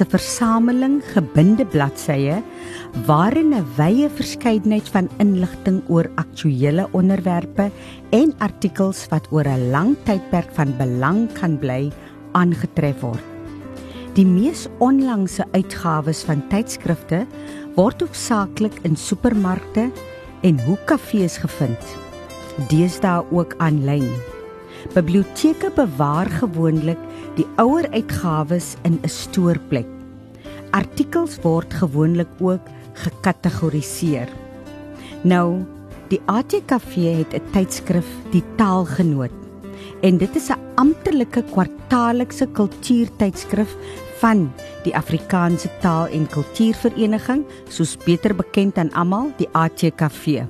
is 'n versameling gebinde bladsye waarin 'n wye verskeidenheid van inligting oor aktuelle onderwerpe en artikels wat oor 'n lang tydperk van belang kan bly aangetref word. Die mees onlangse uitgawes van tydskrifte word hoofsaaklik in supermarkte en hoekkafees gevind. Deesdae ook aanlyn. Biblioteke bewaar gewoonlik die ouer uitgawes in 'n stoorplek. Artikels word gewoonlik ook gekategoriseer. Nou, die ATKV het 'n tydskrif, die Taalgenoot. En dit is 'n amptelike kwartaallikse kultuurtydskrif van die Afrikaanse Taal en Kultuurvereniging, soos beter bekend aan almal, die ATKV.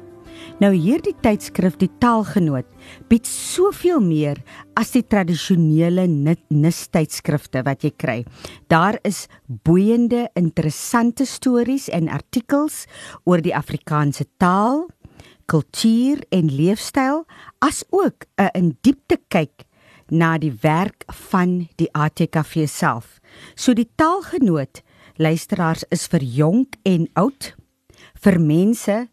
Nou hierdie tydskrif, die Taalgenoot, bied soveel meer as die tradisionele NIS tydskrifte wat jy kry. Daar is boeiende, interessante stories en artikels oor die Afrikaanse taal, kultuur en leefstyl, as ook 'n in diepte kyk na die werk van die ATKV self. So die Taalgenoot luisteraars is vir jonk en oud, vir mense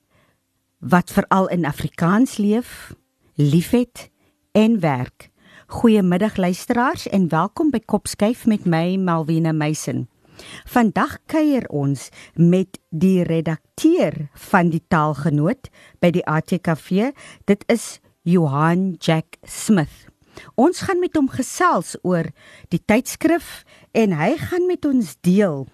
wat veral in Afrikaans leef, liefhet en werk. Goeiemiddag luisteraars en welkom by Kopskyf met my Malwena Meisen. Vandag kuier ons met die redakteur van die Taalgenoot by die ATKV. Dit is Johan Jack Smith. Ons gaan met hom gesels oor die tydskrif en hy gaan met ons deel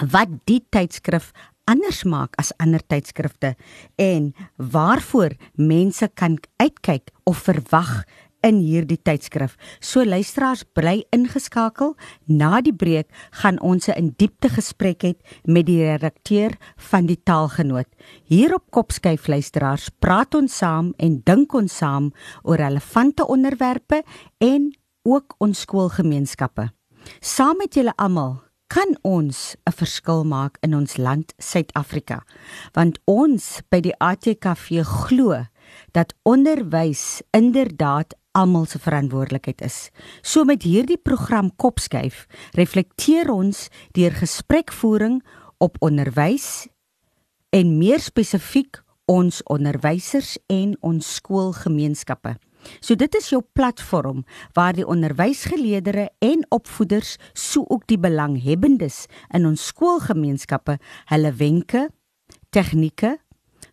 wat die tydskrif anders maak as ander tydskrifte en waarvoor mense kan uitkyk of verwag in hierdie tydskrif. So luisteraars bly ingeskakel. Na die breek gaan ons 'n in diepte gesprek hê met die redakteur van die Taalgenoot. Hier op Kopskyf luisteraars praat ons saam en dink ons saam oor relevante onderwerpe en ook ons skoolgemeenskappe. Saam met julle almal kan ons 'n verskil maak in ons land Suid-Afrika want ons by die ATKV glo dat onderwys inderdaad almal se verantwoordelikheid is. So met hierdie program Kopskuif reflekteer ons deur gesprekvoering op onderwys en meer spesifiek ons onderwysers en ons skoolgemeenskappe. So dit is jou platform waar die onderwysgeleerders en opvoeders, so ook die belanghebbendes in ons skoolgemeenskappe hulle wenke, tegnieke,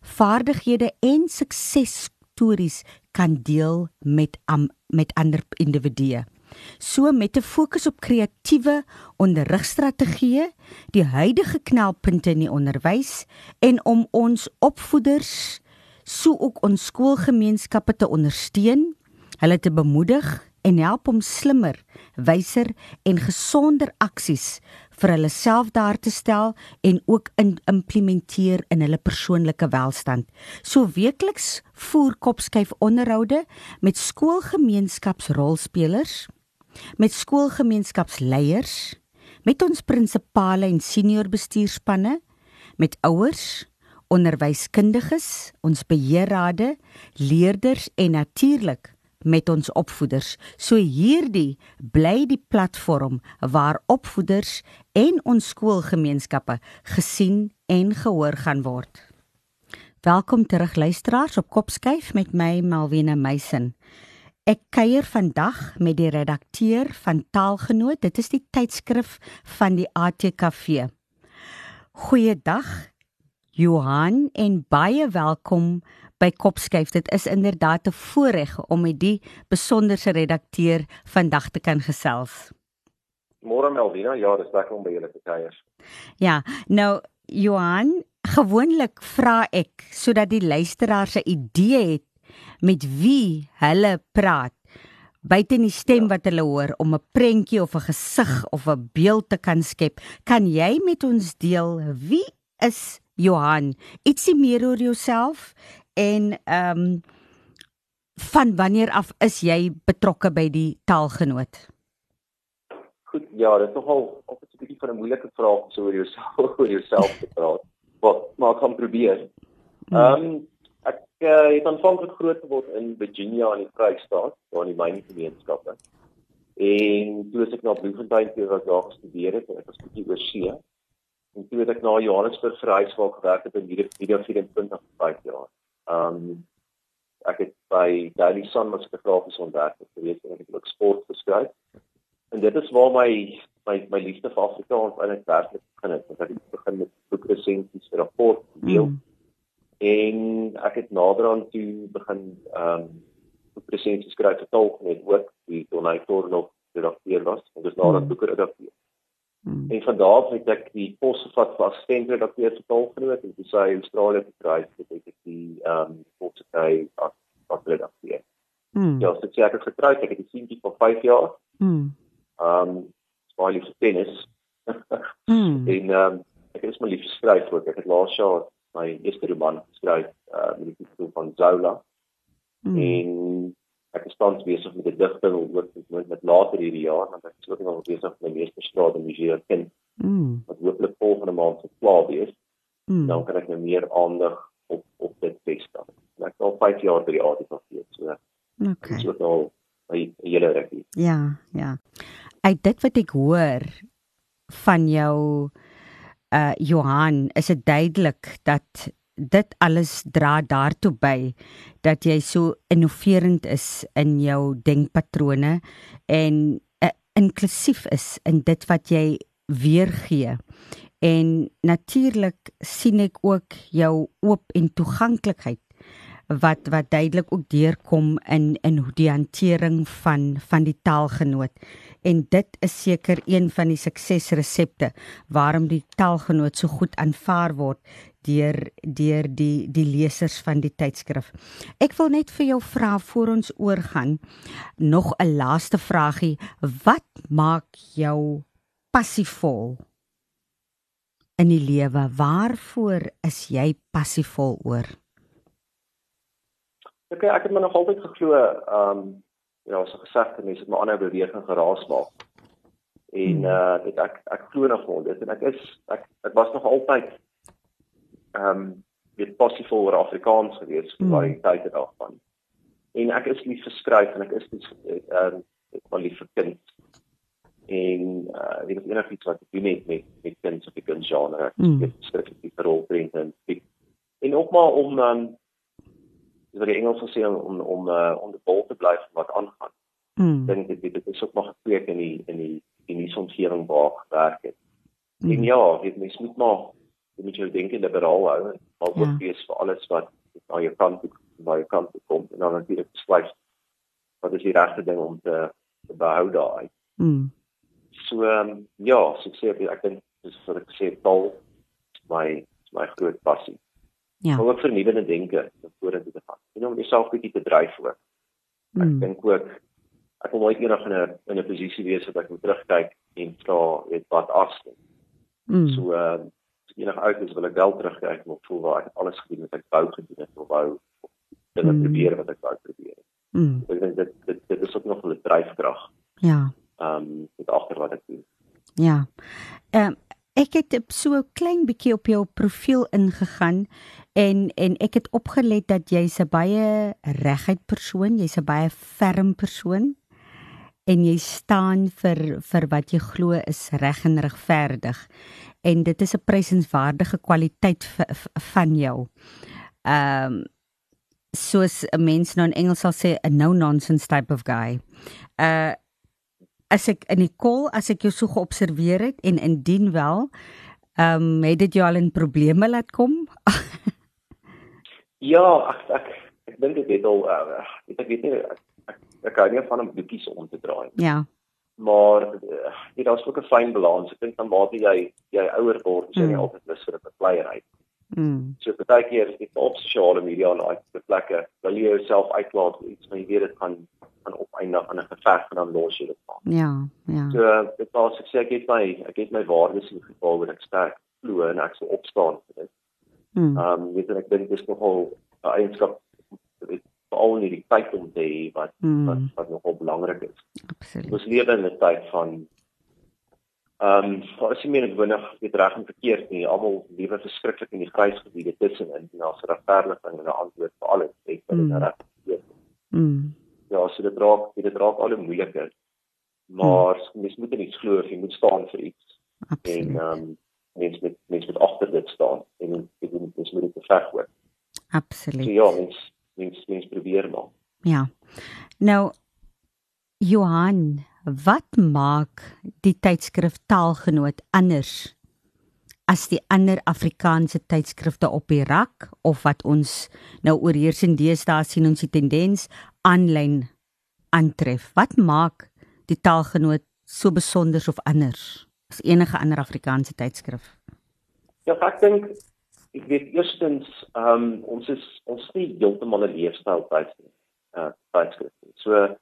vaardighede en suksesstories kan deel met am, met ander individue. So met 'n fokus op kreatiewe onderrigstrategieë, die huidige knelpunte in die onderwys en om ons opvoeders so ook ons skoolgemeenskappe te ondersteun, hulle te bemoedig en help om slimmer, wyser en gesonder aksies vir hulle self daar te stel en ook in implementeer in hulle persoonlike welstand. So weekliks voer kopskuif onderhoude met skoolgemeenskapsrolspelers, met skoolgemeenskapsleiers, met ons prinsipale en senior bestuurspanne, met ouers, onderwyskundiges, ons beheerrade, leerders en natuurlik met ons opvoeders. So hierdie bly die platform waar opvoeders en ons skoolgemeenskappe gesien en gehoor gaan word. Welkom terug luisteraars op Kopskyf met my Malwena Meisen. Ek kuier vandag met die redakteur van Taalgenoot. Dit is die tydskrif van die ATKV. Goeiedag Johan en baie welkom by Kopskyf. Dit is inderdaad 'n voorreg om met die besonderse redakteur vandag te kan gesels. Môre Melvina, ja, dis lekker om by julle te kuier. Ja, nou Johan, gewoonlik vra ek sodat die luisteraars 'n idee het met wie hulle praat. buite die stem wat hulle hoor om 'n prentjie of 'n gesig of 'n beeld te kan skep. Kan jy met ons deel wie is Johan? Ietsie meer oor jouself en ehm um, van wanneer af is jy betrokke by die taalgenoot? Goed, ja, dit is nogal op 'n bietjie van 'n moeilike vraag so oor jouself oor jouself te praat. Wat maar ek gaan probeer. Hmm. Ehm um, ek uh, het aanvanklik groot geword in Virginia in die Vrystaat, waar in die myne gemeenskappe. En toe ek na Bloemfontein toe was daar gestudeer het, ek was bietjie oor see. En toe het ek na Johannesburg verhuis waar ek gewerk het in die video 24 5 jaar. Um, ek het by Daily Sun as 'n grafiese ontwerper gewees en ek het ook sport geskryf. En dit is waar my my my liefde vir Afrikaans eintlik werklik begin het. Ek het begin met boekresensies vir rapport deel. Mm. En ek het naderhand toe begin ehm um, boekresensies skryf vir taalgenoot ook die donator nog redakteur was. Ek is naderhand mm. boeke Hmm. En van daar af het ek die pos gevat vir assistent redakteur vir taalgenoot en toe sy Australië gekry het, het ek die ehm um, pos gekry as as redakteur. Hmm. Ja, so ek het getroud, ek het 'n seentjie van 5 jaar. Hmm. Ehm um, baie lief vir tennis. hmm. En ehm um, ek het my lief geskryf ook. Ek het laas jaar my eerste roman geskryf uh, met die titel van Zola. Hmm. En ek is tans besig met 'n digting met, met later hierdie jaar want ek is ook nog besig met my meeste straat in museum kind. Mm. Wat hopelik volgende maand se klaar wees. Mm. Dan kan ek nou meer aandag op op dit vestig. Ek al 5 jaar by die ADV so. Okay. So al by julle reg. Ja, ja. Uit dit wat ek hoor van jou uh Johan, is dit duidelik dat dit alles dra daartoe by dat jy so innoverend is in jou denkpatrone en uh, inklusief is in dit wat jy weergee. En natuurlik sien ek ook jou oop en toeganklikheid wat wat duidelik ook deurkom in in hoe die hantering van van die taalgenoot en dit is seker een van die suksesresepte waarom die taalgenoot so goed aanvaar word deur deur die die lesers van die tydskrif. Ek wil net vir jou vra voor ons oorgaan nog 'n laaste vragie. Wat maak jou passievol in die lewe? Waarvoor is jy passievol oor? Ek ek het my nog altyd geglo, ehm um, ja, so gesegde mense het my aanhou beweging geraas maak. En hmm. uh ek ek, ek glo nog wel dit en ek is ek ek was nog altyd ehm um, weet passievol oor Afrikaans gewees vir baie mm. tyd daarvan. En ek is lief vir skryf en ek is lief ehm ek wil lief vir kind. En uh dit is enigiets wat ek doen met met met kind of die kind genre. Mm. Ek skryf vir rolprente en ek en ook maar om dan um, wat die Engels sê om om uh, om die bal te bly wat aangaan. Mm. Dink dit dit is ook nog gekweek in die in die in die omgewing waar gewerk het. Mm. En ja, dit mens moet maar jy moet jou denke liberaal hou en al ja. wees vir alles wat na jou kant toe by jou kant toe kom en dan natuurlik besluit wat is die regte ding om te, te behou daai. Mm. So um, ja, so ek sê ek dink dis vir ek sê taal my my groot passie. Ja. Om ook vernuwende denke vorentoe te gaan. En om jouself bietjie te dryf ook. Ek mm. dink ook ek wil nooit eendag in 'n in 'n posisie wees wat ek moet terugkyk en vra weet wat afstel. Mm. So ehm uh, enige oud is wil ek wel terugkyk en voel waar ek alles gedoen het ek wou gedoen het of wou dinge mm. probeer wat ek wou probeer. Mm. Ek dink dit, dit dit is ook nog 'n dryfkrag. Ja. Ehm um, dit agter wat ek doen. Ja. Ehm um, ek het so klein bietjie op jou profiel ingegaan en en ek het opgelet dat jy's 'n baie reguit persoon, jy's 'n baie ferm persoon en jy staan vir vir wat jy glo is reg en regverdig en dit is 'n prysenswaardige kwaliteit van jou. Ehm um, soos 'n mens nou in Engels sal sê 'n no nonsense type of guy. Uh as ek in die kol as ek jou so geobserveer het en indien wel, ehm um, het dit jou al in probleme laat kom? ja, ek ek ek dink dit het al uh, ek weet nie ek, ek, ek kan nie van 'n boekies om te draai. Ja maar uh, dit is ook 'n fyn balans. Ek dink dan mate jy jy ouer word, is jy mm. altyd lus vir 'n bepleierheid. Mm. So baie keer is dit op sosiale media en daai plekke, wil jy jouself uitlaat iets wat jy weet dit gaan aan opeindig aan 'n geveg en dan los jy dit maar. Ja, ja. So dit was ek sê ek het my ek het my waardes in geval wat ek sterk glo en ek sou opstaan vir dit. Mm. Ehm um, weet ek dink dis nogal 'n eienskap weet veral in hierdie tyd om te hê wat Mm. wat wat nogal belangrik is. Absoluut. Ons lewe in 'n tyd van ehm um, as jy meer gewinnig weet reg en verkeerd nie, almal lewe verskriklik in die grys gebiede tussenin en daar's regverdiging en 'n antwoord vir alles. Wil dit Mm. reg verkeerd. Mm. Ja, so dit raak dit raak al hoe moeiliker. Maar mm. mens moet nie glo of jy moet staan vir iets en Absoluut. ehm um, mens moet mens moet agter dit staan en ek moet mens moet dit beveg hoor. So Absoluut. ja, mens mens mens probeer maar. Ja. Nou Johan, wat maak die tydskrif Taalgenoot anders as die ander Afrikaanse tydskrifte op die rak of wat ons nou oorheersend deesdae sien ons die tendens aanlyn aantref? Wat maak die Taalgenoot so besonder of anders as enige ander Afrikaanse tydskrif? Ja, ek dink ek weet eerstens ehm um, ons is ons nie heeltemal 'n leefstyl tydskrif uh tydskrif. So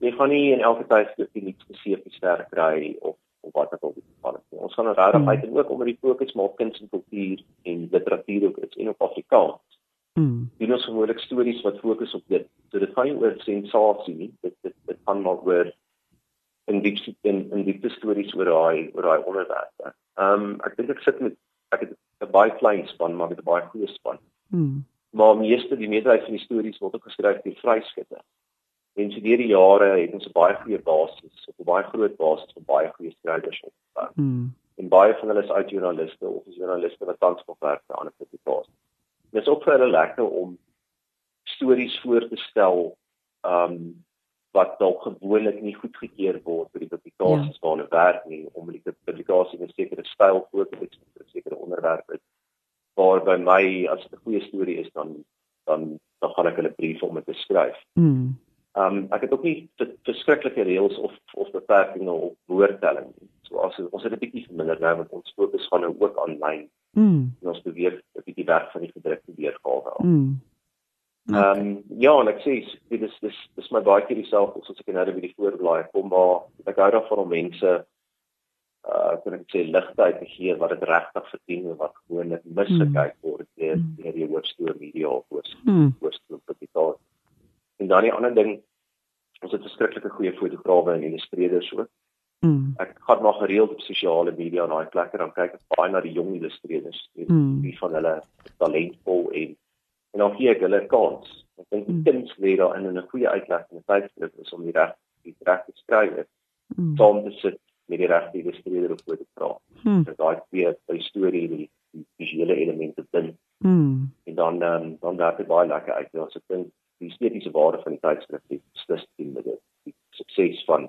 jy gaan nie in elke tydskrif iets spesifiek sterk kry of of wat ook al die geval is. Ons gaan regtig Hmm. uit en ook omdat die fokus maar op kuns en kultuur en literatuur ook is en op Afrikaans. Mm. Doen ons gewoonlik stories wat fokus op dit. So dit gaan nie oor sensasie nie. Dit dit dit gaan maar oor in diep in in diepte stories oor daai oor daai onderwerpe. Ehm um, ek dink ek sit met ek het 'n baie klein span, maar het 'n baie goeie span. Mm. Maar meeste die meerderheid van die stories word ook geskryf deur vryskutte. En so deur die jare het ons 'n baie goeie basis, op 'n baie groot basis van baie goeie skrywers opgebou. Mm. En baie van hulle is uit joernaliste of is joernaliste wat tans nog werk vir ander publikasies. Dit is ook vir hulle lekker om stories voor te stel um, wat dalk gewoonlik nie goedgekeur word vir die publikasies ja. waar hulle werk nie om die publikasie 'n sekere styl voor te stel vir 'n sekere onderwerp is. Waar by my as dit 'n goeie storie is dan dan dan gaan ek hulle brief om dit te skryf. Mm. Um, ek het ook nie ver- verskriklike reëls of of beperkings op woordtelling nie. So as ons het 'n bietjie verminder nou want ons fokus gaan nou ook aanlyn Mm. en ons beweeg 'n bietjie weg van die gedrukte weergawe af. Mm. Ehm um, ja, en ek sê dit is dis dis my baie keer dieselfde soos ek nou by die voorblaai kom maar ek hou daarvan om mense uh kan ek sê ligtheid te gee wat dit regtig verdien en wat gewoonlik misgekyk word deur Mm. deur die hoofstoor media of hoofstoor Mm. hoofstoor publikasie. En dan die ander ding ons het verskriklike goeie fotograwe en illustreerders ook. Mm. Ek gaan maar gereeld op sosiale media en daai plekke dan kyk ek baie na die jong illustreerders. Mm. wie van hulle is talentvol en en dan gee ek hulle 'n kans. Ek dink die Mm. kuns lê daar in 'n goeie uitleg in 'n tydskrif is om die reg die regte skrywer Mm. saam te sit met die regte illustreerder op fotograaf. Mm. Dat daai twee by storie die, die visuele elemente binne Mm. en dan um, dan werk dit baie lekker uit. Ja, so ek dink die estetiese waarde van die tydskrif het beslis teen met dit. Die sukses van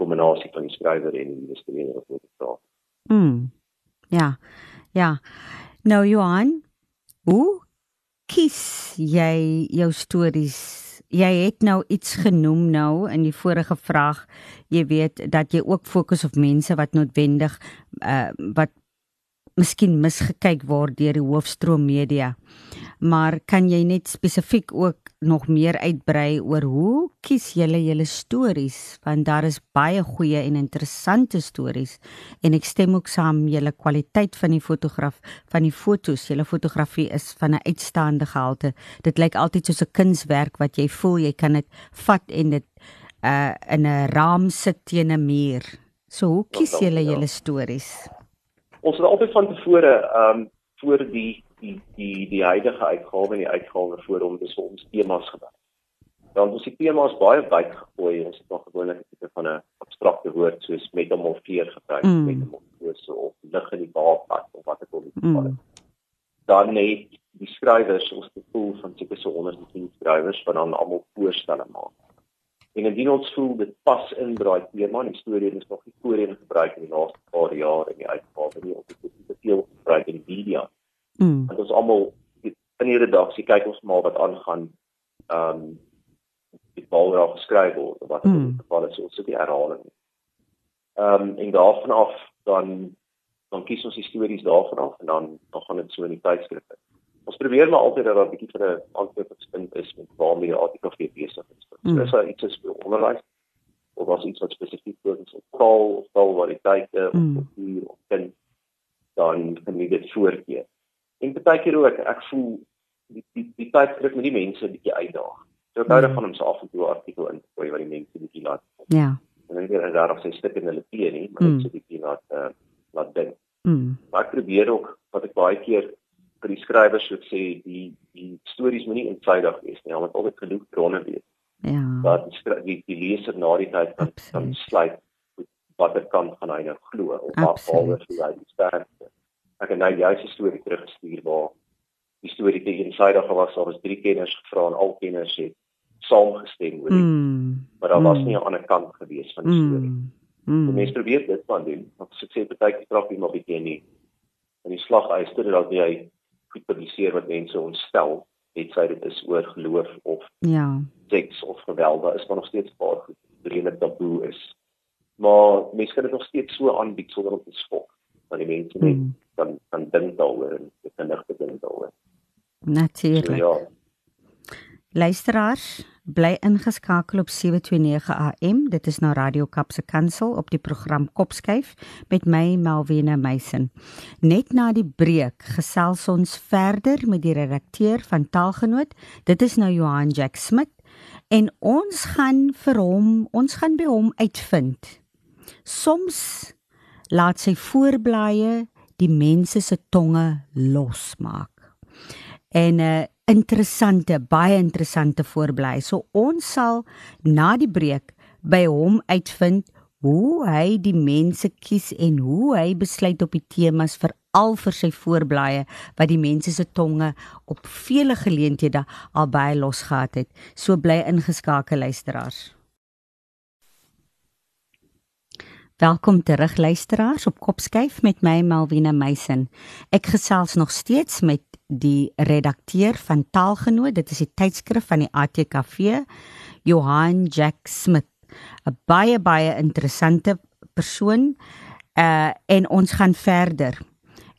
kombinasie van die skrywer en die illustreerder op fotograaf. Mm. Ja. Ja. Nou Johan, hoe kies jy jou stories? Jy het nou iets genoem nou in die vorige vraag. Jy weet dat jy ook fokus op mense wat noodwendig uh wat miskien misgekyk word deur die hoofstroom media. Maar kan jy net spesifiek ook nog meer uitbrei oor hoe kies julle julle stories? Want daar is baie goeie en interessante stories en ek stem ook saam julle kwaliteit van die fotograaf van die fotos. Julle fotografie is van 'n uitstaande gehalte. Dit lyk altyd soos 'n kunswerk wat jy voel jy kan dit vat en dit uh in 'n raam sit teen 'n muur. So hoe kies dankie, julle ja. julle stories Ons het altyd van tevore ehm um, voor die die die die huidige uitgawe en die uitgawe voor hom dis ons temas gebruik. Dan ons die temas baie wyd gegooi. Ons het nog gewoonlik 'n tipe van 'n abstrakte woord soos metamorfeer gebruik, Mm. metamorfose of lig in die baadpad of wat ek al die geval is. mm. Dan net die skrywers, ons het pool van seker so 110 skrywers wat dan almal voorstelle maak. En indien ons voel dit pas in by daai tema, die storie is nog nie voorheen gebruik in die laaste paar jaar in die uitgawe nie, of dit is te veel gebruik in die media. Mm. Want ons almal in die redaksie kyk ons maar wat aangaan ehm um, die bal raak geskryf word of wat Mm. die geval is, ons sit die herhaling. Ehm um, en daarvan af dan dan kies ons die stories daarvan af en dan dan gaan dit so in die tydskrifte. Ons probeer maar altyd dat daar 'n bietjie van 'n aanknopingspunt is met waarmee ATKV besig is. Mm. Dis so iets is onderwys of was iets wat spesifiek fokus op taal of taalvariteite of mm. kultuur of kind dan kan jy dit voorkeer. En baie keer ook ek voel die die die tyd druk met die mense 'n bietjie uitdaag. So ek hou daarvan om so af en toe 'n artikel in te gooi wat die mense bietjie laat. Ja. En dan weer daar of sy stuk in hulle pie nie, maar net so bietjie laat uh, laat dink. Mm. Maar ek probeer ook wat ek baie keer vir die skrywers sou sê die die stories moenie eensydig wees nie, want altyd genoeg bronne wees. Ja. Dat die die, die leser na die tyd kan kan sluit watter kant gaan hy nou glo of wat alhoewel hy die sterkste. Ek het nou juist 'n storie teruggestuur waar die storie te eensydig was, daar was drie kenners gevra en al kenners het saamgestem oor dit. Mm. Maar daar was Mm. nie 'n ander kant gewees van die storie. Mm. Die Mm. mense probeer dit van doen. Want sê baie keer trap jy maar bietjie in die in die slaguister dat jy goed publiseer wat mense ontstel, het sy dit is oor geloof of Ja. seks of geweld, daar is maar nog steeds baie goed redelik taboe is. Maar mense kan dit nog steeds so aanbied sonder om te skok. Dat die mense net Mm. kan kan dink daaroor en dit kan nig dink daaroor. So, Natuurlik. ja, Luisteraars, bly ingeskakel op 729 AM. Dit is nou Radio Kapse Kansel op die program Kopskyf met my Melvina Meisen. Net na die breek gesels ons verder met die redakteur van Taalgenoot. Dit is nou Johan Jack Smit en ons gaan vir hom, ons gaan by hom uitvind. Soms laat sy voorblaaie die mense se tonge losmaak. En 'n uh, interessante, baie interessante voorbly. So ons sal na die breek by hom uitvind hoe hy die mense kies en hoe hy besluit op die temas vir al vir sy voorblaaie wat die mense se tonge op vele geleenthede al baie losgehad het. So bly ingeskakel luisteraars. Welkom terug luisteraars op Kopskyf met my Malvina Meisen. Ek gesels nog steeds met die redakteur van Taalgenoot. Dit is die tydskrif van die ATKV, Johan Jack Smit. 'n Baie baie interessante persoon. Uh en ons gaan verder.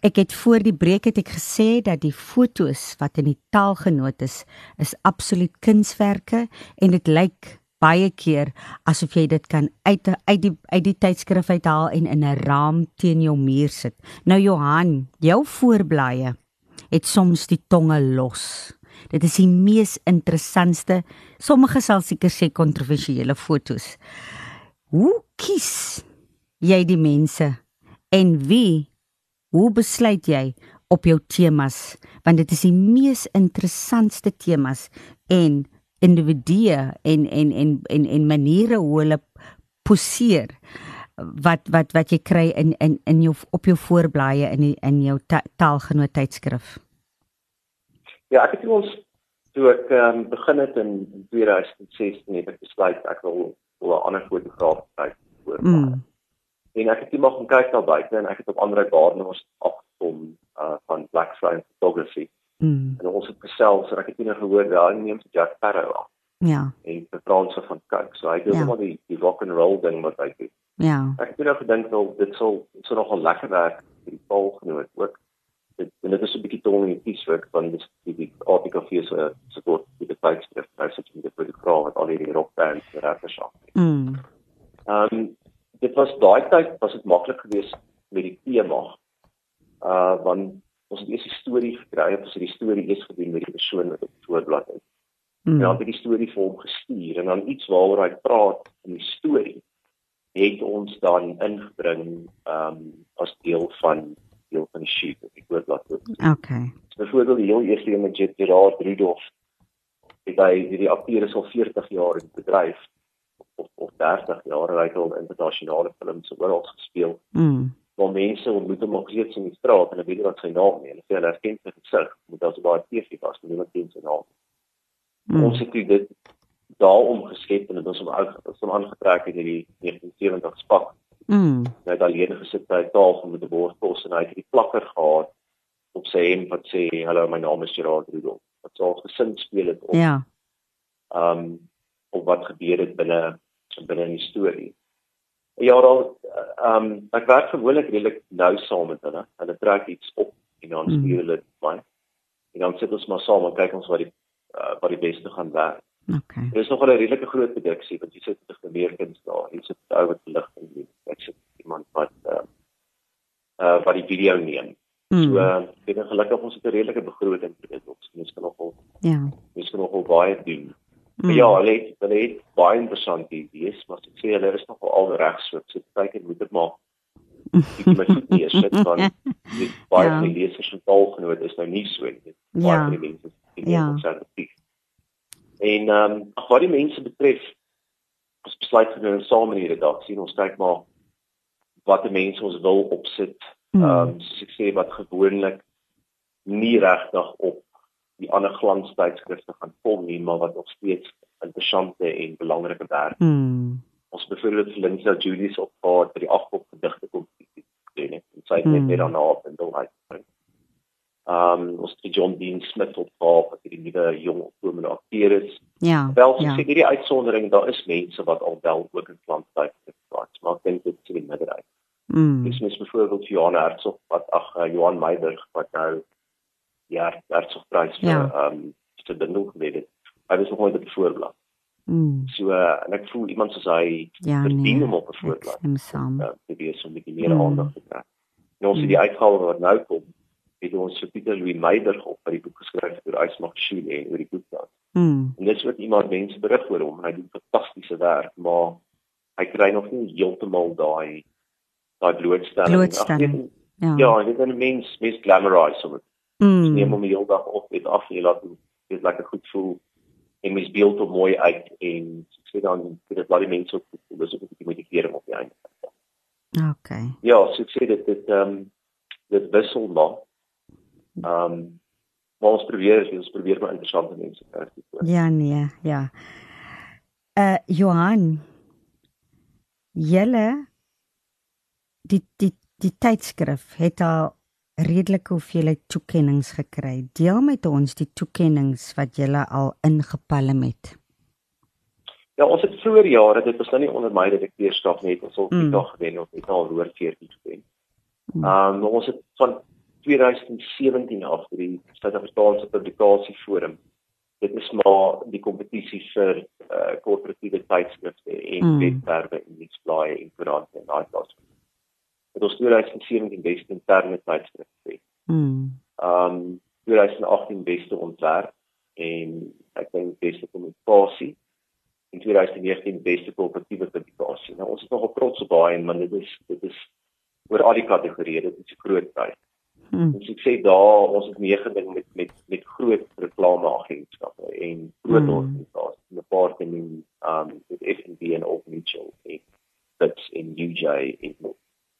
Ek het voor die breek het ek gesê dat die fotos wat in die Taalgenoot is, is absoluut kunswerke en dit lyk baie keer asof jy dit kan uit uit die uit die tydskrif uithaal en in 'n raam teen jou muur sit. Nou Johan, jou voorblaaie het soms die tonge los. Dit is die mees interessantste, sommige sal seker sê kontroversiële fotos. Hoe kies jy die mense en wie hoe besluit jy op jou temas want dit is die mees interessantste temas en individue en en en en en maniere hoe hulle poseer wat wat wat jy kry in in in jou op jou voorblaaie in die, in jou ta, taalgenoot tydskrif. Ja, ek het ons toe ek um, begin het in, in 2016 het ek besluit ek wil wil 'n ander fotograaf kyk voor. Mm. En ek het toe maar gaan kyk daar buite en ek het op Andre Gardner afgekom uh van Black Flame Photography. Mm. En ons het gesels en ek het toe gehoor daar neem se Jack Sparrow af Ja, en die Franse van kyk. So hy doen ja. maar die die rock and roll ding wat hy doen. Ja. Ek het nou gedink wel dit sal dit sal nogal lekker werk vir die volgenoot ook. Dit en dit is 'n bietjie tong in die pieswerk van die die, die artikel vir se se kort die tydskrif nou sit jy met die fotograaf wat al hierdie rockbands en rappers af. Mm. Ehm um, dit was daai tyd was dit maklik geweest met die tema. Uh want ons het eers die storie gekry, ons het die storie eers gedoen met die persoon wat op die voorblad is. Mm. En dan het die storie vir hom gestuur en dan iets waaroor hy praat in die storie het ons dan ingebring ehm um, as deel van deel van die sheet op die voorblad. So, Okay. byvoorbeeld die heel eerste een met Gerard Rudolph. Het hy hierdie akteur is al 40 jaar in die bedryf of of 30 jaar hy het al internasionale films oral gespeel. Mm. Maar mense ontmoet hom ook steeds in die straat en hulle weet wat sy naam is. Hulle sê hulle herken sy gesig, moet as baie TV was, niemand ken sy naam. Mm. Ons het dit daarom geskep en dit ons hom uit ons hom aangetrek het hierdie 1970 spak. Mm. Hy het alleen gesit by 'n tafel met 'n bord kos en hy het hierdie plakker gehad op sy hemp wat sê hallo my naam is Gerard Rudolph. Wat sou gesin speel het op Ja. ehm um, op wat gebeur het binne binne in die storie. Ja, dan ehm um, ek werk gewoonlik redelik nou saam met hulle. Hulle trek iets op en dan Mm. stuur hulle dit my. En dan sit ons maar saam en kyk ons wat die uh, wat die beste gaan werk. Okay. Dit is nogal 'n redelike groot produksie want jy sit met 'n meerkens daar, jy sit ou wat lig en jy ek sit iemand wat uh, uh wat die video neem. Mm. So uh, ek dink gelukkig ons het 'n redelike begroting vir dit. Ons mens kan nogal Ja. mens kan nogal baie doen. Mm. Maar ja, hulle het hulle het baie interessante idees, maar ek sê hulle is nogal al reg so. So kyk en moet dit bietjie my voet neersit want dit baie Ja. van die lesers en taalgenoot is nou nie so nie. Dit baie Ja. van die mense is Ja. konservatief. En ehm um, ag wat die mense betref, ons besluit geneem saam in die redaksie en ons kyk maar wat die mense ons wil opsit. Mm. Ehm um, soos ek sê wat gewoonlik nie regtig op die ander glanstydskrifte gaan kom nie, maar wat nog steeds interessante en belangrike werk. Mm. Ons byvoorbeeld Lindsay Julius op gehad by die afkop gedigte kompetisie gedoen het. En sy het net Mm. weer daarna op en dol uitgebring. Ehm um, ons het vir John Dean Smith op gehad wat hierdie nuwe jong opkomende akteur is. Ja. Wel, so ja. sê hierdie uitsondering, daar is mense wat al wel ook in glanstydskrifte praat, maar ek dink dit is nie meerderheid. Mm. Dis mens byvoorbeeld Johan Hertzog wat ag uh, Johan Meiberg wat nou ja, Hertzogprys vir Ja. ehm um, te benoem geweet het. Hy was nog nooit op die voorblad. Mm. So uh, en ek voel iemand soos hy Ja, verdien nee. om op 'n Ek voorblad stem saam. uh, te wees om 'n bietjie meer Mm. aandag te kry. Ons Mm. het die uitgawe wat nou kom, het ons vir Pieter Louw Meiberg op by die boek geskryf oor Ysmag Shule en oor die boekplan. Mm. En dit is wat iemand mense berig oor hom. Hy doen fantastiese werk, maar hy kry nog nie heeltemal daai daai blootstelling. Blootstelling. Ag, weet, Ja. Ja, en dit is 'n mens mens glamorize hom. Mm. Neem Mm. hom die hele dag op met af en jy laat hom dit lekker goed voel en mens beeld hom mooi uit en ek sê dan dit laat die mense ook voel. Dis ook 'n bietjie motivering op die einde. Okay. Ja, so ek sê dit dit ehm um, dit wissel maar. Ehm um, maar ons probeer ons probeer maar interessante mense kry. Ja nee, ja. Uh Johan, julle die die die tydskrif het al redelike hoeveelheid toekenninge gekry. Deel met ons die toekenninge wat julle al ingepalm het. Ja, ons het vroeër jare, dit was nou nie onder my direkteurskap nie, ons het Mm. mm. dag gewen of het al hoor 14 gewen. Mm. Ehm um, ons het van 2017 af die Suid-Afrikaanse Publikasieforum. Dit is maar die kompetisie vir eh uh, korporatiewe tydskrifte en Mm. webwerwe en nuusblaaie en koerante en daai klas. Dit was 2017 beste interne tydskrif. Mm. Ehm um, 2018 beste ontwerp en ek dink beste kommunikasie en 2019 beste korporatiewe publikasie. Nou ons is nogal trots op daai en dit is dit is oor al die kategorieë, dit is 'n groot prys. Mm. Ons ek sê daar ons het meegeding met met met groot reklameagentskappe en groot Mm. mm. organisasies, 'n paar van die um, met F&B en Old Mutual en Bits en UJ en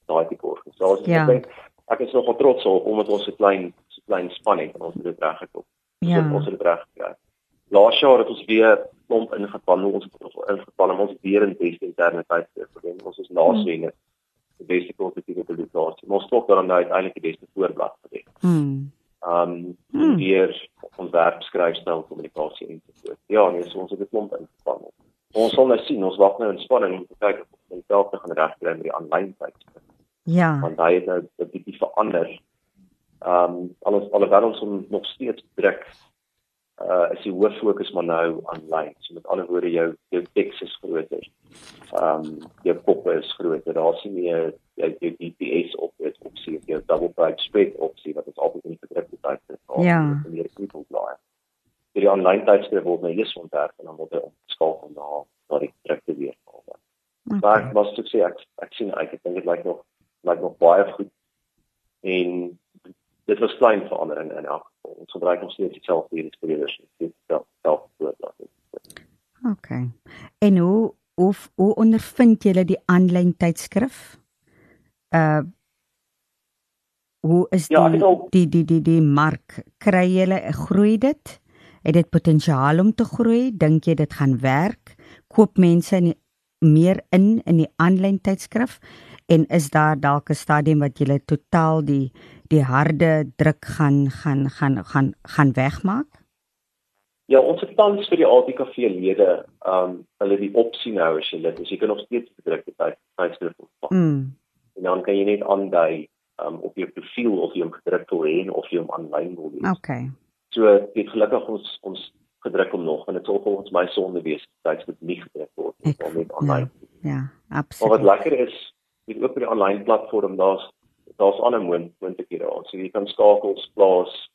daai tipe organisasies. Ja. Ek dink ek is nogal trots op omdat ons so klein so klein span het en ons het dit reg gekry. Ja. Ons het dit reg gekry. Laas jaar het ons weer klomp ingepan, ons het nog ingepan, ons het weer in beste interne tydskrif gewen. Ons is laaswenner die beste korporatiewe publikasie. Maar ons ook dan nou uiteindelik die beste voorblad gewen. Mm. Um Hmm. weer ontwerp, skryfstyl, kommunikasie en so voort. Ja, nee, so ons het dit klomp ingespan. Ons sal nou sien, ons wag nou in spanning om te kyk of ons dit self te gaan regkry met die aanlyn tydskrif. Ja. Want hy het nou 'n bietjie verander. Um alles alhoewel ons hom nog steeds druk uh is die hoof fokus maar nou aanlyn. So met ander woorde jou jou teks is groter. Um jou koppe is groter. Daar's nie meer jou, jou DPS op dit opsie of jou double page spread opsie wat ons altyd in die gedrukte tydskrif gehad Ja. het, met meer kriebelblaai. Vir die aanlyn tydskrif word nou eers ontwerp en dan word hy omgeskakel na na die gedrukte weergawe. Maar Okay. ek was toe sê ek ek sien uit ek dink dit lyk nog lyk nog baie goed. En dit was klein verandering in elk. Ons gebruik nog steeds dieselfde illustrasie, dit self self voorblad. Okay. En hoe hoe hoe ondervind julle die aanlyn tydskrif? Uh Hoe is die Ja, ek het al- die die die die mark? Kry julle groei dit? Het dit potensiaal om te groei? Dink jy dit gaan werk? Koop mense in die, meer in in die aanlyn tydskrif? En is daar dalk 'n stadium wat julle totaal die die harde druk gaan gaan gaan gaan gaan wegmaak? Ja, ons het tans vir die ATKV lede, ehm um, hulle die opsie nou as jy lid is, jy kan nog steeds gedrukte tyd tydskrif ontvang. Mm. En dan kan jy net aandui ehm um, op jou profiel of jy hom gedruk wil hê of jy hom aanlyn wil hê. Okay. So dit gelukkig ons ons gedruk om nog en dit sal volgens my sonde wees dit nie gedruk word nie, net. Ja, ja, Maar wat absoluut. lekker is, met ook by die aanlyn platform, daar's daar's ander moon- moontlikhede daar. So jy kan skakels plaas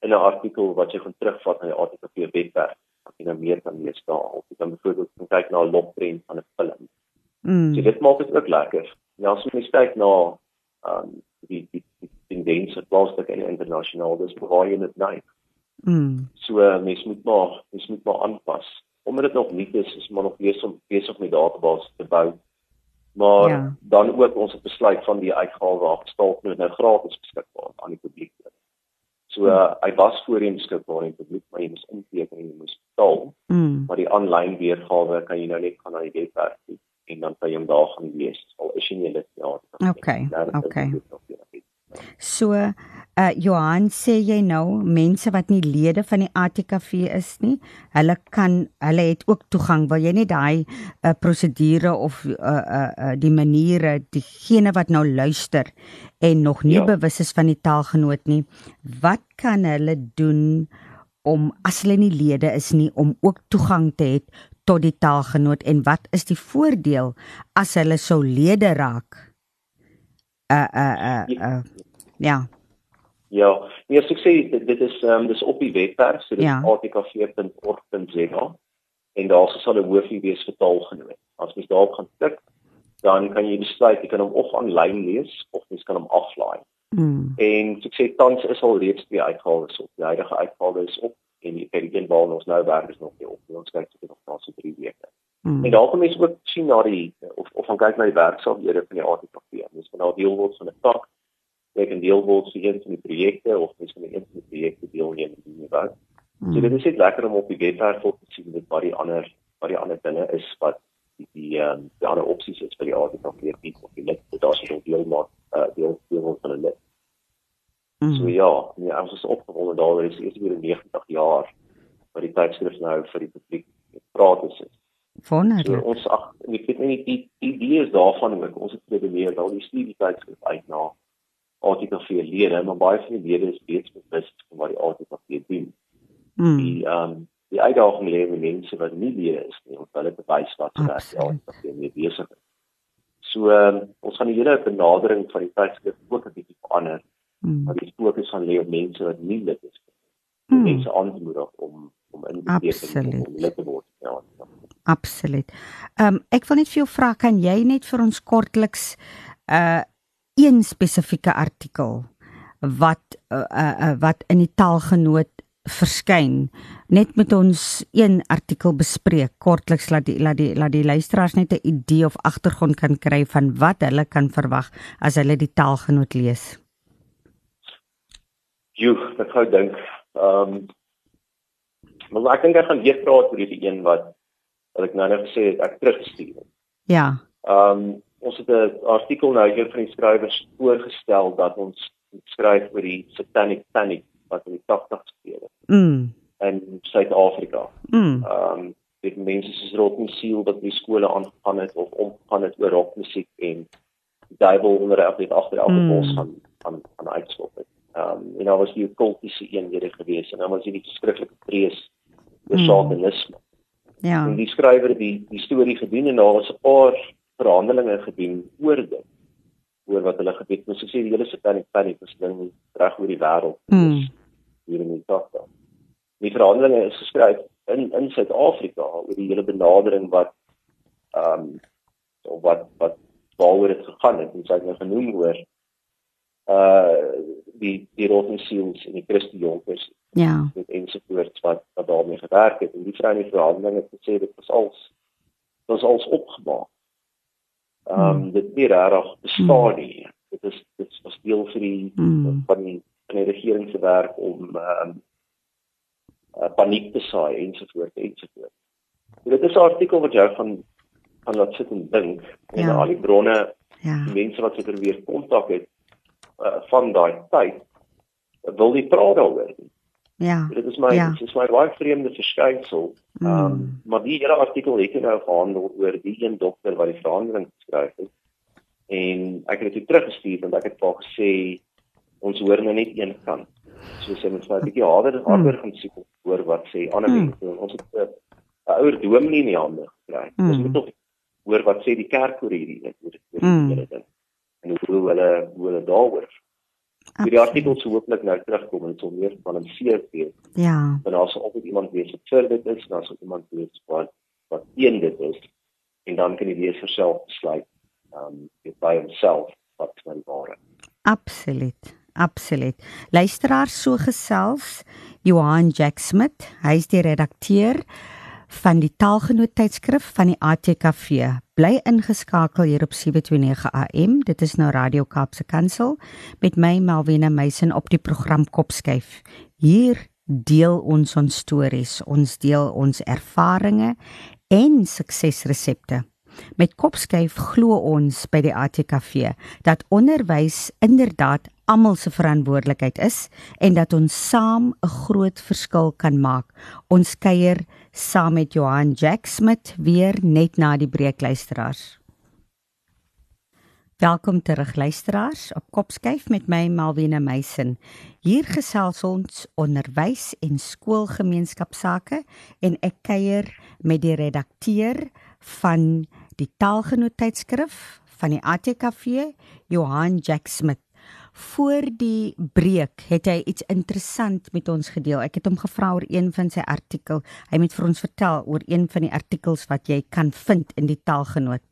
in 'n artikel wat jy gaan terugvat na die ATKV webwerf wat jy nou meer kan lees daar. Of jy kan byvoorbeeld kan kyk na 'n lopprent van 'n film. Mm. So dit maak dit ook lekker. Ja, as jy kyk na um die die die tendense plaaslik en internasionaal, dis waar jy dit neig. Mm. So uh, mens moet maar mens moet maar aanpas. Omdat dit nog nie is, is maar nog besig om besig met database te bou. Maar Ja. dan ook ons het besluit van die uitgawe af staal nou nou gratis beskikbaar aan die publiek. So uh, hy was voorheen beskikbaar aan die publiek, maar jy moes inteken en jy moes betaal. Mm. Maar die aanlyn weergawe kan jy nou net gaan na die webwerf en dan kan jy hom daar gaan lees. Al is jy nie lid ja. Okay, okay. So, uh Johan sê jy nou mense wat nie lede van die ATKV is nie, hulle kan hulle het ook toegang. Wil jy nie daai uh prosedure of uh uh, uh die maniere diegene wat nou luister en nog nie ja. Bewus is van die taalgenoot nie, wat kan hulle doen om as hulle nie lede is nie om ook toegang te hê tot die taalgenoot en wat is die voordeel as hulle sou lede raak? Uh uh uh, uh ja. Ja, nee, as ek sê dit, dit is um, dis op die webwerf, so dit Ja. is atkv.org.za en daar sal 'n hoofie wees vir taalgenoot. As mens daarop gaan klik, dan kan jy besluit jy kan hom of aanlyn lees of mens kan hom aflaai. Mm. En so ek sê tans is al reeds twee uitgawes op. Die huidige uitgawe is op en die vir die een waar ons nou werk is nog nie op. nie. Ons kyk seker nog na so 3 weke. Mm. En daar kan mense ook sien na die of of gaan kyk na die werksaamhede van die ATKV. Mens kan daar deel word van 'n tak. Jy kan deel word vir een van die projekte of mens kan een van die projekte deelneem en doen werk. So dit is net lekker om op die webwerf op te sien wat die ander wat die ander dinge is wat die die ehm um, die ander opsies is vir die ATKV bied of die lid daar sou deel maak uh, deel deel van 'n lid. Mm. So ja, nee, ons is opgewonde daar is eers weer 90 jaar wat die tydskrif nou vir die publiek gratis is. So Wonderlik. ons ag ek weet nie die die idee is daarvan ook ons het geprobeer al die studie tydskrif uit na ATKV lede, maar baie van die lede is steeds bewus van wat die ATKV doen. Mm. Die ehm um, die uitdaging lê met mense wat nie lede is nie, want hulle bewys wat werk die Absoluut. ATKV mee besig is. So um, ons gaan die hele benadering van die tydskrif ook 'n bietjie verander, Mm. maar die fokus gaan lê op mense wat nie lid is nie. Mm. Mense aan te moedig om om in te teken Absoluut. om lid te word. Ja. Absoluut. Ehm um, ek wil net vir jou vra kan jy net vir ons kortliks uh een spesifieke artikel wat uh, uh, wat in die taalgenoot verskyn net met ons een artikel bespreek kortliks laat die laat die laat die luisteraars net 'n idee of agtergrond kan kry van wat hulle kan verwag as hulle die taalgenoot lees. Jo, ek gou dink. Ehm um, maar ek dink ek gaan weer praat oor hierdie een wat wat ek nou net gesê het ek teruggestuur het. Ja. Ehm um, ons het 'n artikel nou hier van die skrywers voorgestel dat ons skryf oor die satanic panic wat in die 80's gebeur het Mm. in Suid-Afrika. Mm. Ehm um, dit mense soos Rotten Seal wat by skole aangegaan het of omgegaan het oor rockmusiek en die duiwel onder die agter elke Mm. bos gaan gaan gaan uitskop het. Ehm um, en daar was die kultiese eenhede gewees en dan was die skrikkelike vrees oor Mm. satanisme. Ja. En die skrywer het die die storie gedoen en daar was 'n paar verhandelinge gedoen oor dit. Oor wat hulle gedoen het. Mens sê die hele satanic panic ding reg oor die wêreld. Mm. hier in die dag. Die verhandelinge is geskryf in in Suid-Afrika oor die hele benadering wat ehm um, of wat wat waaroor dit gegaan het. Ons het nou genoem oor uh die die Rotten Seals en die Christen Jonkers Ja. met ensovoorts wat wat daarmee gewerk het en die vrou in die verhandeling het gesê dit was als was als opgemaak. Ehm um, Hmm. dit nie regtig bestaan nie. Dit is dit was deel vir die Mm. van die van die regering se werk om ehm um, uh, paniek te saai ensovoorts ensovoorts. So, dit is 'n artikel wat jou gaan gaan laat sit en dink en Ja. al die bronne Ja. die mense wat seker weer kontak het uh, van daai tyd wil nie praat daaroor nie. Ja. Dit is my Ja. dit is my baie vreemde verskynsel. Ehm um, Mm. maar die hele artikel het nou gehandel oor die een dokter wat die verandering geskryf het. En ek het dit teruggestuur want ek het vir gesê ons hoor nou net een kant. soos jy moet 'n bietjie harder harder gaan soek oor wat sê ander Mm. mense. Ons het 'n 'n ouer dominee in die hande gekry. Mm. Ons moet tog hoor wat sê die kerk oor hierdie ding, oor oor Mm. hierdie ding. En hoe hulle hoe hulle daaroor. Die Absoluut. artikels sou hooplik nou terugkom en sal meer gebalanseerd wees. Ja. Want daar sal altyd iemand wees wat vir dit is, daar sal iemand wees wat wat teen dit is. En dan kan die leser self besluit ehm um, by homself wat van ware. Absoluut. Absoluut. Luisteraars so gesels Johan Jack Smit, hy is die redakteur van die Taalgenoot tydskrif van die ATKV. Bly ingeskakel hier op 729 AM. Dit is nou Radio Kaapse Kansel met my Melvina Meisen op die program Kopskyf. Hier deel ons ons stories, ons deel ons ervarings en suksesresepte. Met Kopskyf glo ons by die ATKV dat onderwys inderdaad almal se verantwoordelikheid is en dat ons saam 'n groot verskil kan maak. Ons kuier saam met Johan Jack Smit weer net na die breek luisteraars. Welkom terug luisteraars op Kopskyf met my Malwena Meisen. Hier gesels ons onderwys en skoolgemeenskapsake en ek kuier met die redakteur van die Taalgenoot tydskrif van die ATKV, Johan Jack Smit. Voor die breek het hy iets interessant met ons gedeel. Ek het hom gevra oor een van sy artikel. Hy het vir ons vertel oor een van die artikels wat jy kan vind in die Taalgenoot.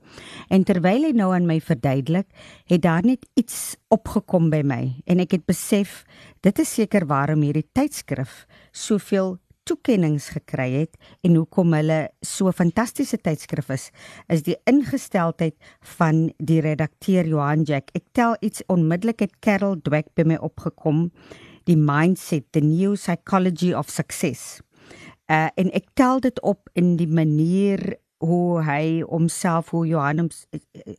En terwyl hy nou aan my verduidelik, het daar net iets opgekom by my en ek het besef dit is seker waarom hierdie tydskrif soveel toekennings gekry het en hoekom hulle so 'n fantastiese tydskrif is, is die ingesteldheid van die redakteur Johan Jack. Ek tel iets onmiddellik het Carol Dweck by my opgekom, die mindset, the new psychology of success. Uh en ek tel dit op in die manier hoe hy homself hoe Johan hom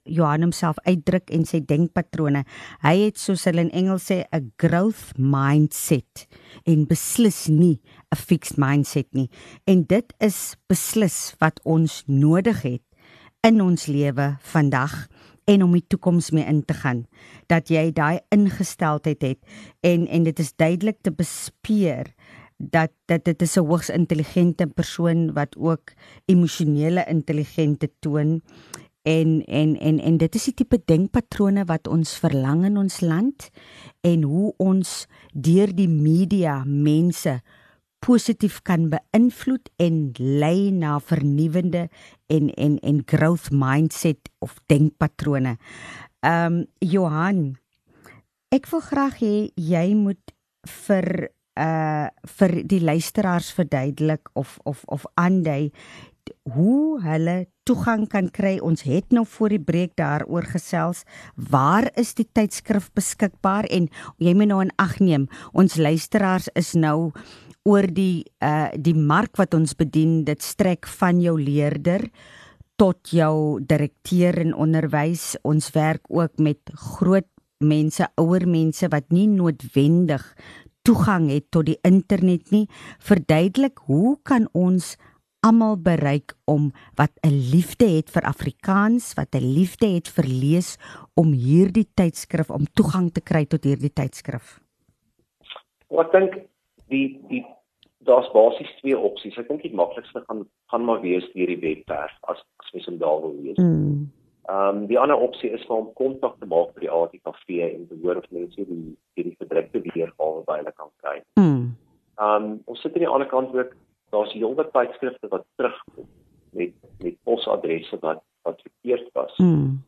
Johan homself uitdruk en sy denkpatrone. Hy het soos hulle in Engels sê 'n growth mindset en beslis nie 'n fixed mindset nie. En dit is beslis wat ons nodig het in ons lewe vandag en om die toekoms mee in te gaan dat jy daai ingesteldheid het en en dit is duidelik te bespeer dat dat dit is 'n hoogs intelligente persoon wat ook emosionele intelligente toon en en en en dit is die tipe denkpatrone wat ons verlang in ons land en hoe ons deur die media mense positief kan beïnvloed en lei na vernuwende en en en growth mindset of denkpatrone. Ehm um, Johan, ek wil graag hê jy moet vir uh vir die luisteraars verduidelik of of of aandui hoe hulle toegang kan kry. Ons het nou voor die breek daaroor gesels. Waar is die tydskrif beskikbaar en jy moet nou in ag neem, ons luisteraars is nou oor die uh die mark wat ons bedien, dit strek van jou leerder tot jou direkteur in onderwys. Ons werk ook met groot mense, ouer mense wat nie noodwendig toegang het tot die internet nie. Verduidelik, hoe kan ons almal bereik om wat 'n liefde het vir Afrikaans, wat 'n liefde het vir lees om hierdie tydskrif om toegang te kry tot hierdie tydskrif? Ek dink die die daar's basies twee opsies. Ek dink die maklikste gaan gaan maar wees deur die webwerf as as mens hom daar wil lees. Mm. Ehm um, die ander opsie is om kontak te maak met die ATKV en te hoor of mense die hierdie gedrukte weergawe by hulle kan kry. Mm. Ehm um, ons sit aan die ander kant ook daar's heelwat tydskrifte wat terugkom met met posadresse wat wat verkeerd was. Mm.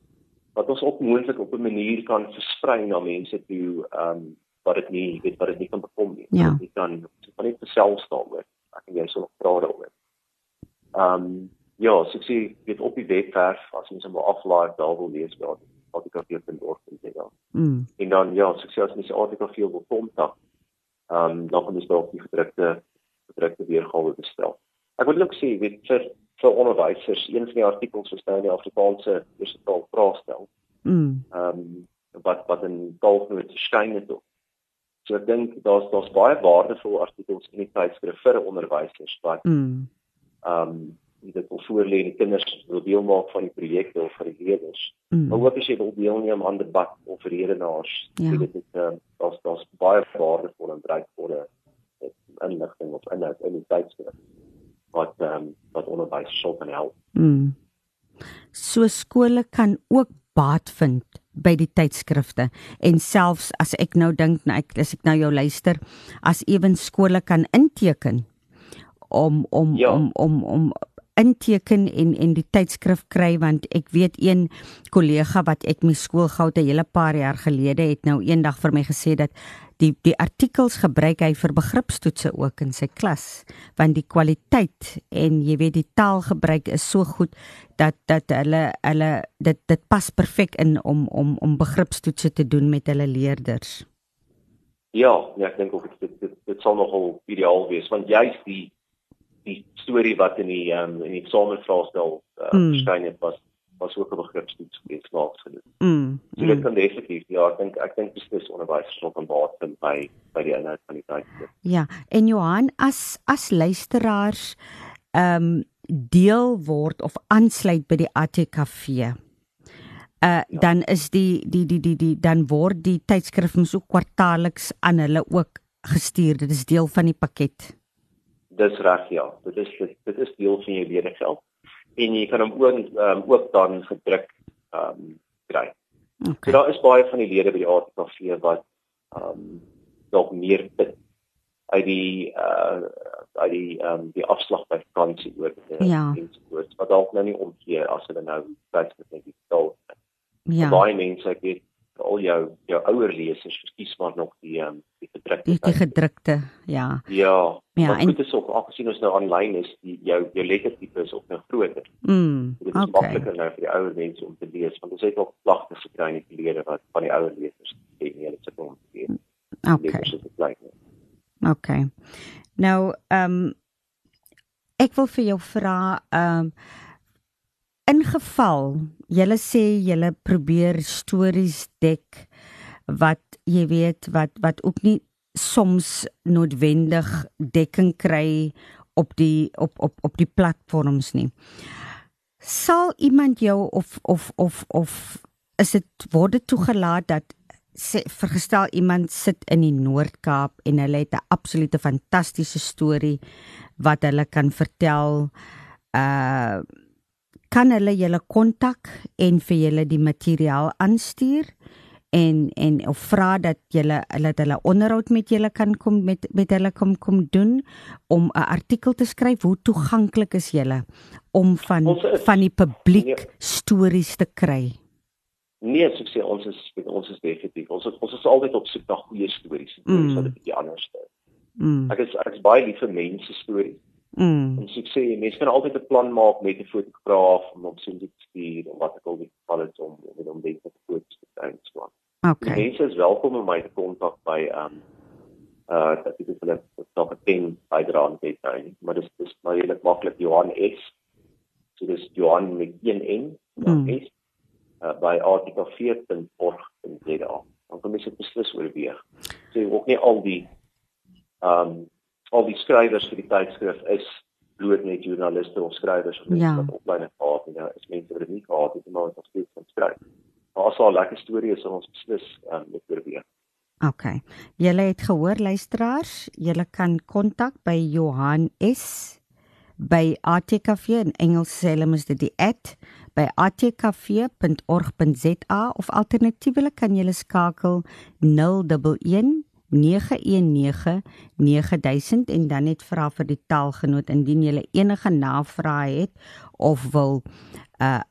Wat ons ook moontlik op 'n manier kan versprei na mense toe ehm um, wat dit nie weet wat dit nie kan bekom nie. Ja. Wat Jy kan van net self daaroor. Ek en jy sal nog praat daaroor. Ehm um, ja, so ek sê weet op die webwerf as mens hom aflaai daar wil lees daar wat ek hier kan doen en sê dan. Mm. En dan ja, so ek sê as mens die artikel veel wil kontak, ehm um, dan kan mens dalk die gedrukte gedrukte weergawe bestel. Ek wil ook sê weet vir vir onderwysers, een van die artikels was nou in die Afrikaanse eerste taal vraestel. Mm. Ehm um, wat wat in taalgenoot verskyn het ook. So ek dink daar's daar's baie waardevolle artikels in die tydskrif vir onderwysers wat Mm. ehm um, dit wil voorlê en die kinders wil deel maak van die projekte of van die leerders. Mm. Maar ook as jy wil deelneem aan debat of redenaars, Ja. ja. dit is ehm daar's daar's baie waardevolle en bruikbare inligting of inhoud in die tydskrif wat ehm um, wat onderwys sou kan help. Mm. So skole kan ook baat vind by die tydskrifte en selfs as ek nou dink nou ek as ek nou jou luister as ewen skole kan inteken om om Ja. om om om inteken en en die tydskrif kry want ek weet een kollega wat ek my skool gehou het 'n hele paar jaar gelede het nou eendag vir my gesê dat die die artikels gebruik hy vir begripstoetse ook in sy klas want die kwaliteit en jy weet die taalgebruik is so goed dat dat hulle hulle dit dit pas perfek in om om om begripstoetse te doen met hulle leerders. Ja, ja, ek dink ook dit dit, dit dit sal nogal ideaal wees want juist die die storie wat in die um, in die eksamenvraestel uh, Mm. mm. verskyn het was was ook 'n begripstoets geweest slags gedoen. Mm. So dit kan definitief ja, ek dink ek dink beslis onderwysers sal kan baat vind by by die inhoud van die tydskrif. Ja, en Johan as as luisteraars ehm um, deel word of aansluit by die ATKV. Uh ja. dan is die die die die die dan word die tydskrif mos ook kwartaalliks aan hulle ook gestuur. Dit is deel van die pakket. Dis reg ja. Dit is dit, is deel van jou leergeld. En jy kan hom ook um, ook dan gedruk ehm um, kry. So Okay. daar is baie van die lede by die ATKV wat ehm um, dalk meer dit uit die uh uit die ehm um, die afslag by vakansie oor Ja. ensovoorts wat dalk nou nie omgee as hulle nou tydskrif net betaal. Ja. Baie mense ek weet al jou jou ouer lesers verkies maar nog die um, die gedrukte Die, die gedrukte, ja. Ja, Ja, maar en- goed is ook aangesien ons nou aanlyn is, die jou jou lettertipe is ook nou groter. Mm. Dit is okay. Makliker nou vir die ouer mense om te lees want ons het ook klagtes gekry in die verlede wat van die ouer lesers sê nee, dit sit om te lees. Okay. Is. Okay. Nou, ehm um, ek wil vir jou vra ehm um, in geval julle sê julle probeer stories dek wat jy weet wat wat ook nie soms noodwendig dekking kry op die op op op die platforms nie. Sal iemand jou of of of of is dit word dit toegelaat dat sê vergestel iemand sit in die Noord-Kaap en hulle het 'n absolute fantastiese storie wat hulle kan vertel. Uh kan hulle julle kontak en vir julle die materiaal aanstuur en en of vra dat julle hulle dat hulle onderhoud met julle kan kom met met hulle kom kom doen om 'n artikel te skryf hoe toeganklik is julle om van is- van die publiek Nee. stories te kry. Nee, ek sê ons is ons is definitief. Ons is, ons is altyd op soek na goeie stories. Mm. Mm. So dit 'n bietjie anders is. Mm. Ek is ek is baie lief vir mense stories. Mm. En soos ek sê, mense kan altyd 'n plan maak met 'n fotograaf om op soontoe te stuur of wat ek al die geval het om om om dit te foto's te kry en so aan. Die Okay. mense is welkom om my te kontak by um, uh dat dit hulle dalk 'n pen bydra aan dit nou, maar dis dis maar redelik maklik Johan S. So dis Johan met een N, dan Mm. S uh, by artikel4.org.za. Dan kan mense dit beslis oorweeg. So ook nie al die um, al die skrywers vir die tydskrif is bloot net joernaliste of skrywers of mense Ja. wat opleiding gehad het. Nou is mense wat dit nie gehad het, maar wat nog steeds kan skryf. Maar as daar 'n lekker storie is, sal ons beslis um, dit oorweeg. Okay. Julle het gehoor luisteraars, julle kan kontak by Johan S by ATKV in Engels sê hulle mos dit die @ by atkv.org.za of alternatiefelik kan julle skakel 011 919 9000 en dan net vra vir die taalgenoot indien jy enige navrae het of wil uh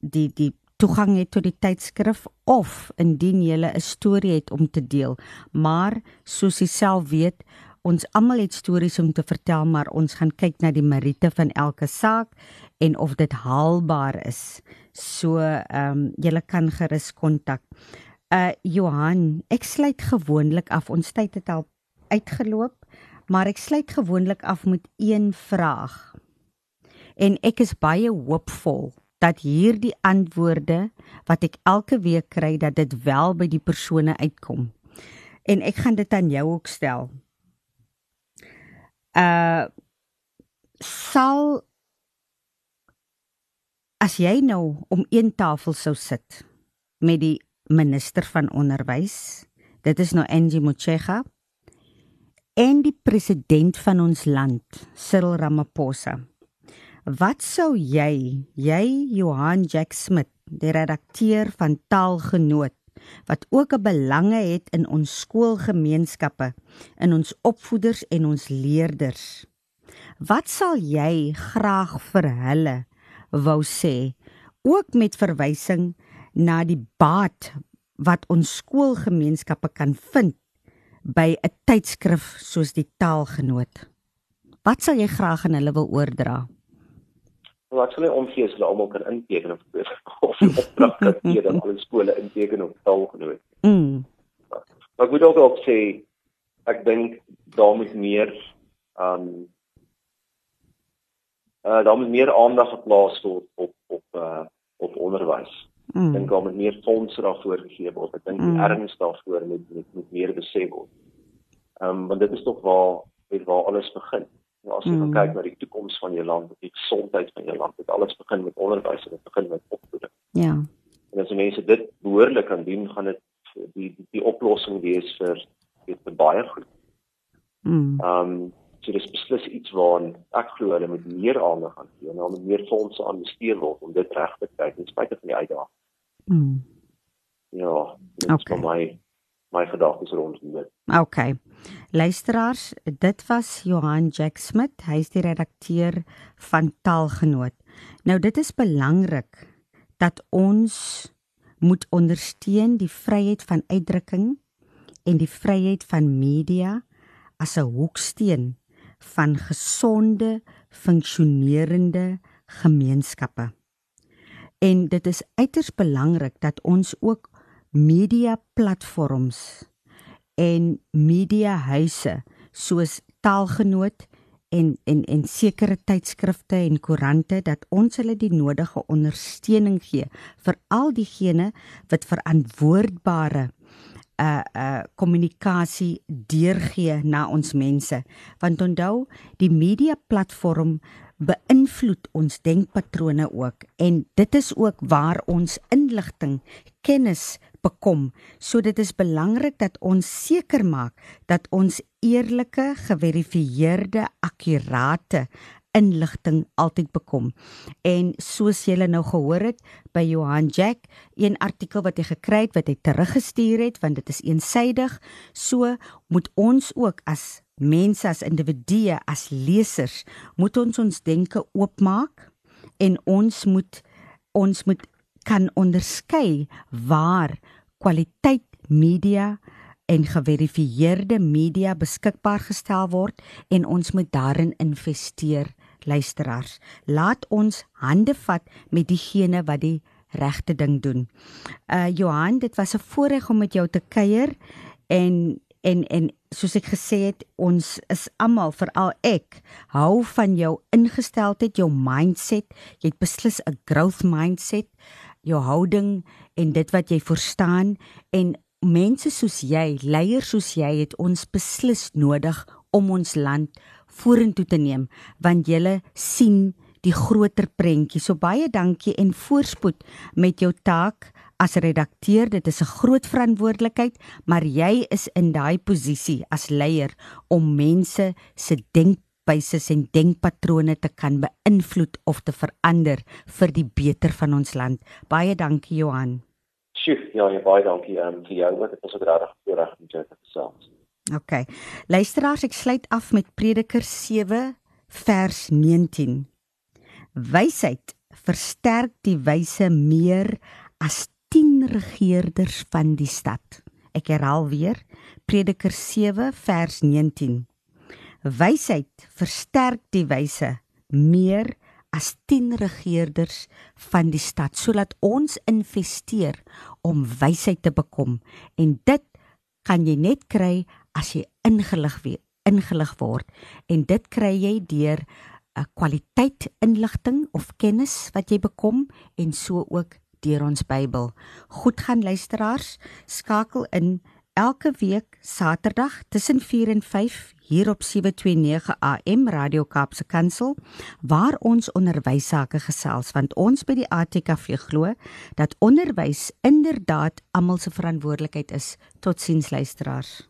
die die toegang het tot die tydskrif of indien jy 'n storie het om te deel. Maar soos jy self weet, ons almal het stories om te vertel, maar ons gaan kyk na die meriete van elke saak en of dit haalbaar is. So, ehm um, jy kan gerus kontak. Uh Johan, ek sluit gewoonlik af. Ons tyd het al uitgeloop, maar ek sluit gewoonlik af met een vraag. En ek is baie hoopvol dat hierdie antwoorde wat ek elke week kry dat dit wel by die persone uitkom. En ek gaan dit aan jou ook stel. Uh sal as jy nou om een tafel sou sit met die minister van onderwys, dit is nou Angie Motshega en die president van ons land, Cyril Ramaphosa. Wat sou jy, jy Johan Jack Smith, die redakteur van Taalgenoot wat ook 'n belange het in ons skoolgemeenskappe, in ons opvoeders en ons leerders. Wat sal jy graag vir hulle wou sê, ook met verwysing na die baat wat ons skoolgemeenskappe kan vind by 'n tydskrif soos die Taalgenoot? Wat sal jy graag aan hulle wil oordra? Wat well, sal jy omgee as hulle almal kan inteken of of opdrag gee dat alle skole inteken op Taalgenoot? Mm. Maar ek moet ook ook sê ek dink daar moet meer um uh daar moet meer aandag geplaas word op op uh op onderwys. Mm. Dink daar moet meer fondse daarvoor gegee word. Ek dink die mm. erns daarvoor moet moet, moet meer besef word. Ehm um, want dit is tog waar weet waar alles begin. Nou as jy mm. kyk na die toekoms van jou land, die gesondheid van jou land, dit alles begin met onderwys en dit begin met opvoeding. Ja. En as mense dit behoorlik kan doen, gaan dit die die, die oplossing wees vir weet vir baie goed. Mm. Ehm um, so dis beslis iets waaraan ek glo hulle moet meer aandag aan gee, nou met meer fondse aan bestee word om dit reg te kry ten spyte van die uitdagings. Mm. Ja, dit okay. is vir my my gedagtes rondom dit. Okay. Luisteraars, dit was Johan Jack Smith, hy is die redakteur van Taalgenoot. Nou dit is belangrik dat ons moet ondersteun die vryheid van uitdrukking en die vryheid van media as 'n hoeksteen van gesonde, funksionerende gemeenskappe. En dit is uiters belangrik dat ons ook media platforms en media huise soos Taalgenoot en en en sekere tydskrifte en koerante dat ons hulle die nodige ondersteuning gee vir al diegene wat verantwoordbare uh uh kommunikasie deurgee na ons mense. Want onthou die media platform beïnvloed ons denkpatrone ook en dit is ook waar ons inligting kennis bekom. So dit is belangrik dat ons seker maak dat ons eerlike geverifieerde akkurate inligting altyd bekom. En soos julle nou gehoor het by Johan Jack, een artikel wat hy gekry het wat hy teruggestuur het want dit is eensydig, so moet ons ook as mense as individue as lesers moet ons ons denke oopmaak en ons moet ons moet kan onderskei waar kwaliteit media en geverifieerde media beskikbaar gestel word en ons moet daarin investeer luisteraars laat ons hande vat met diegene wat die regte ding doen. Uh Johan, dit was 'n voorreg om met jou te kuier en en en soos ek gesê het, ons is almal, veral ek, hou van jou ingesteldheid, jou mindset. Jy het beslis 'n growth mindset, jou houding en dit wat jy verstaan en mense soos jy, leiers soos jy het ons beslis nodig om ons land vorentoe te neem want jy sien die groter prentjie. So baie dankie en voorspoed met jou taak as redakteur, dit is 'n groot verantwoordelikheid, maar jy is in daai posisie as leier om mense se denkwyse en denkpatrone te kan beïnvloed of te verander vir die beter van ons land. Baie dankie Johan. Sjoe, ja, ja, baie dankie um, vir jou dit is ook regtig voorreg om jou te gesels. OK. Luisteraars, ek sluit af met Prediker 7 vers 19. Wysheid versterk die wyse meer as 10 regerders van die stad. Ek herhaal weer Prediker 7 vers 19. Wysheid versterk die wyse meer as 10 regerders van die stad sodat ons investeer om wysheid te bekom en dit kan jy net kry as jy ingelig word ingelig word en dit kry jy deur 'n uh, kwaliteit inligting of kennis wat jy bekom en so ook deur ons Bybel. Goed gaan luisteraars, skakel in elke week Saterdag tussen 4 en 5 hier op 729 AM Radio Kaapse Kansel waar ons onderwys sake gesels want ons by die ATKV glo dat onderwys inderdaad almal se verantwoordelikheid is. Totsiens luisteraars.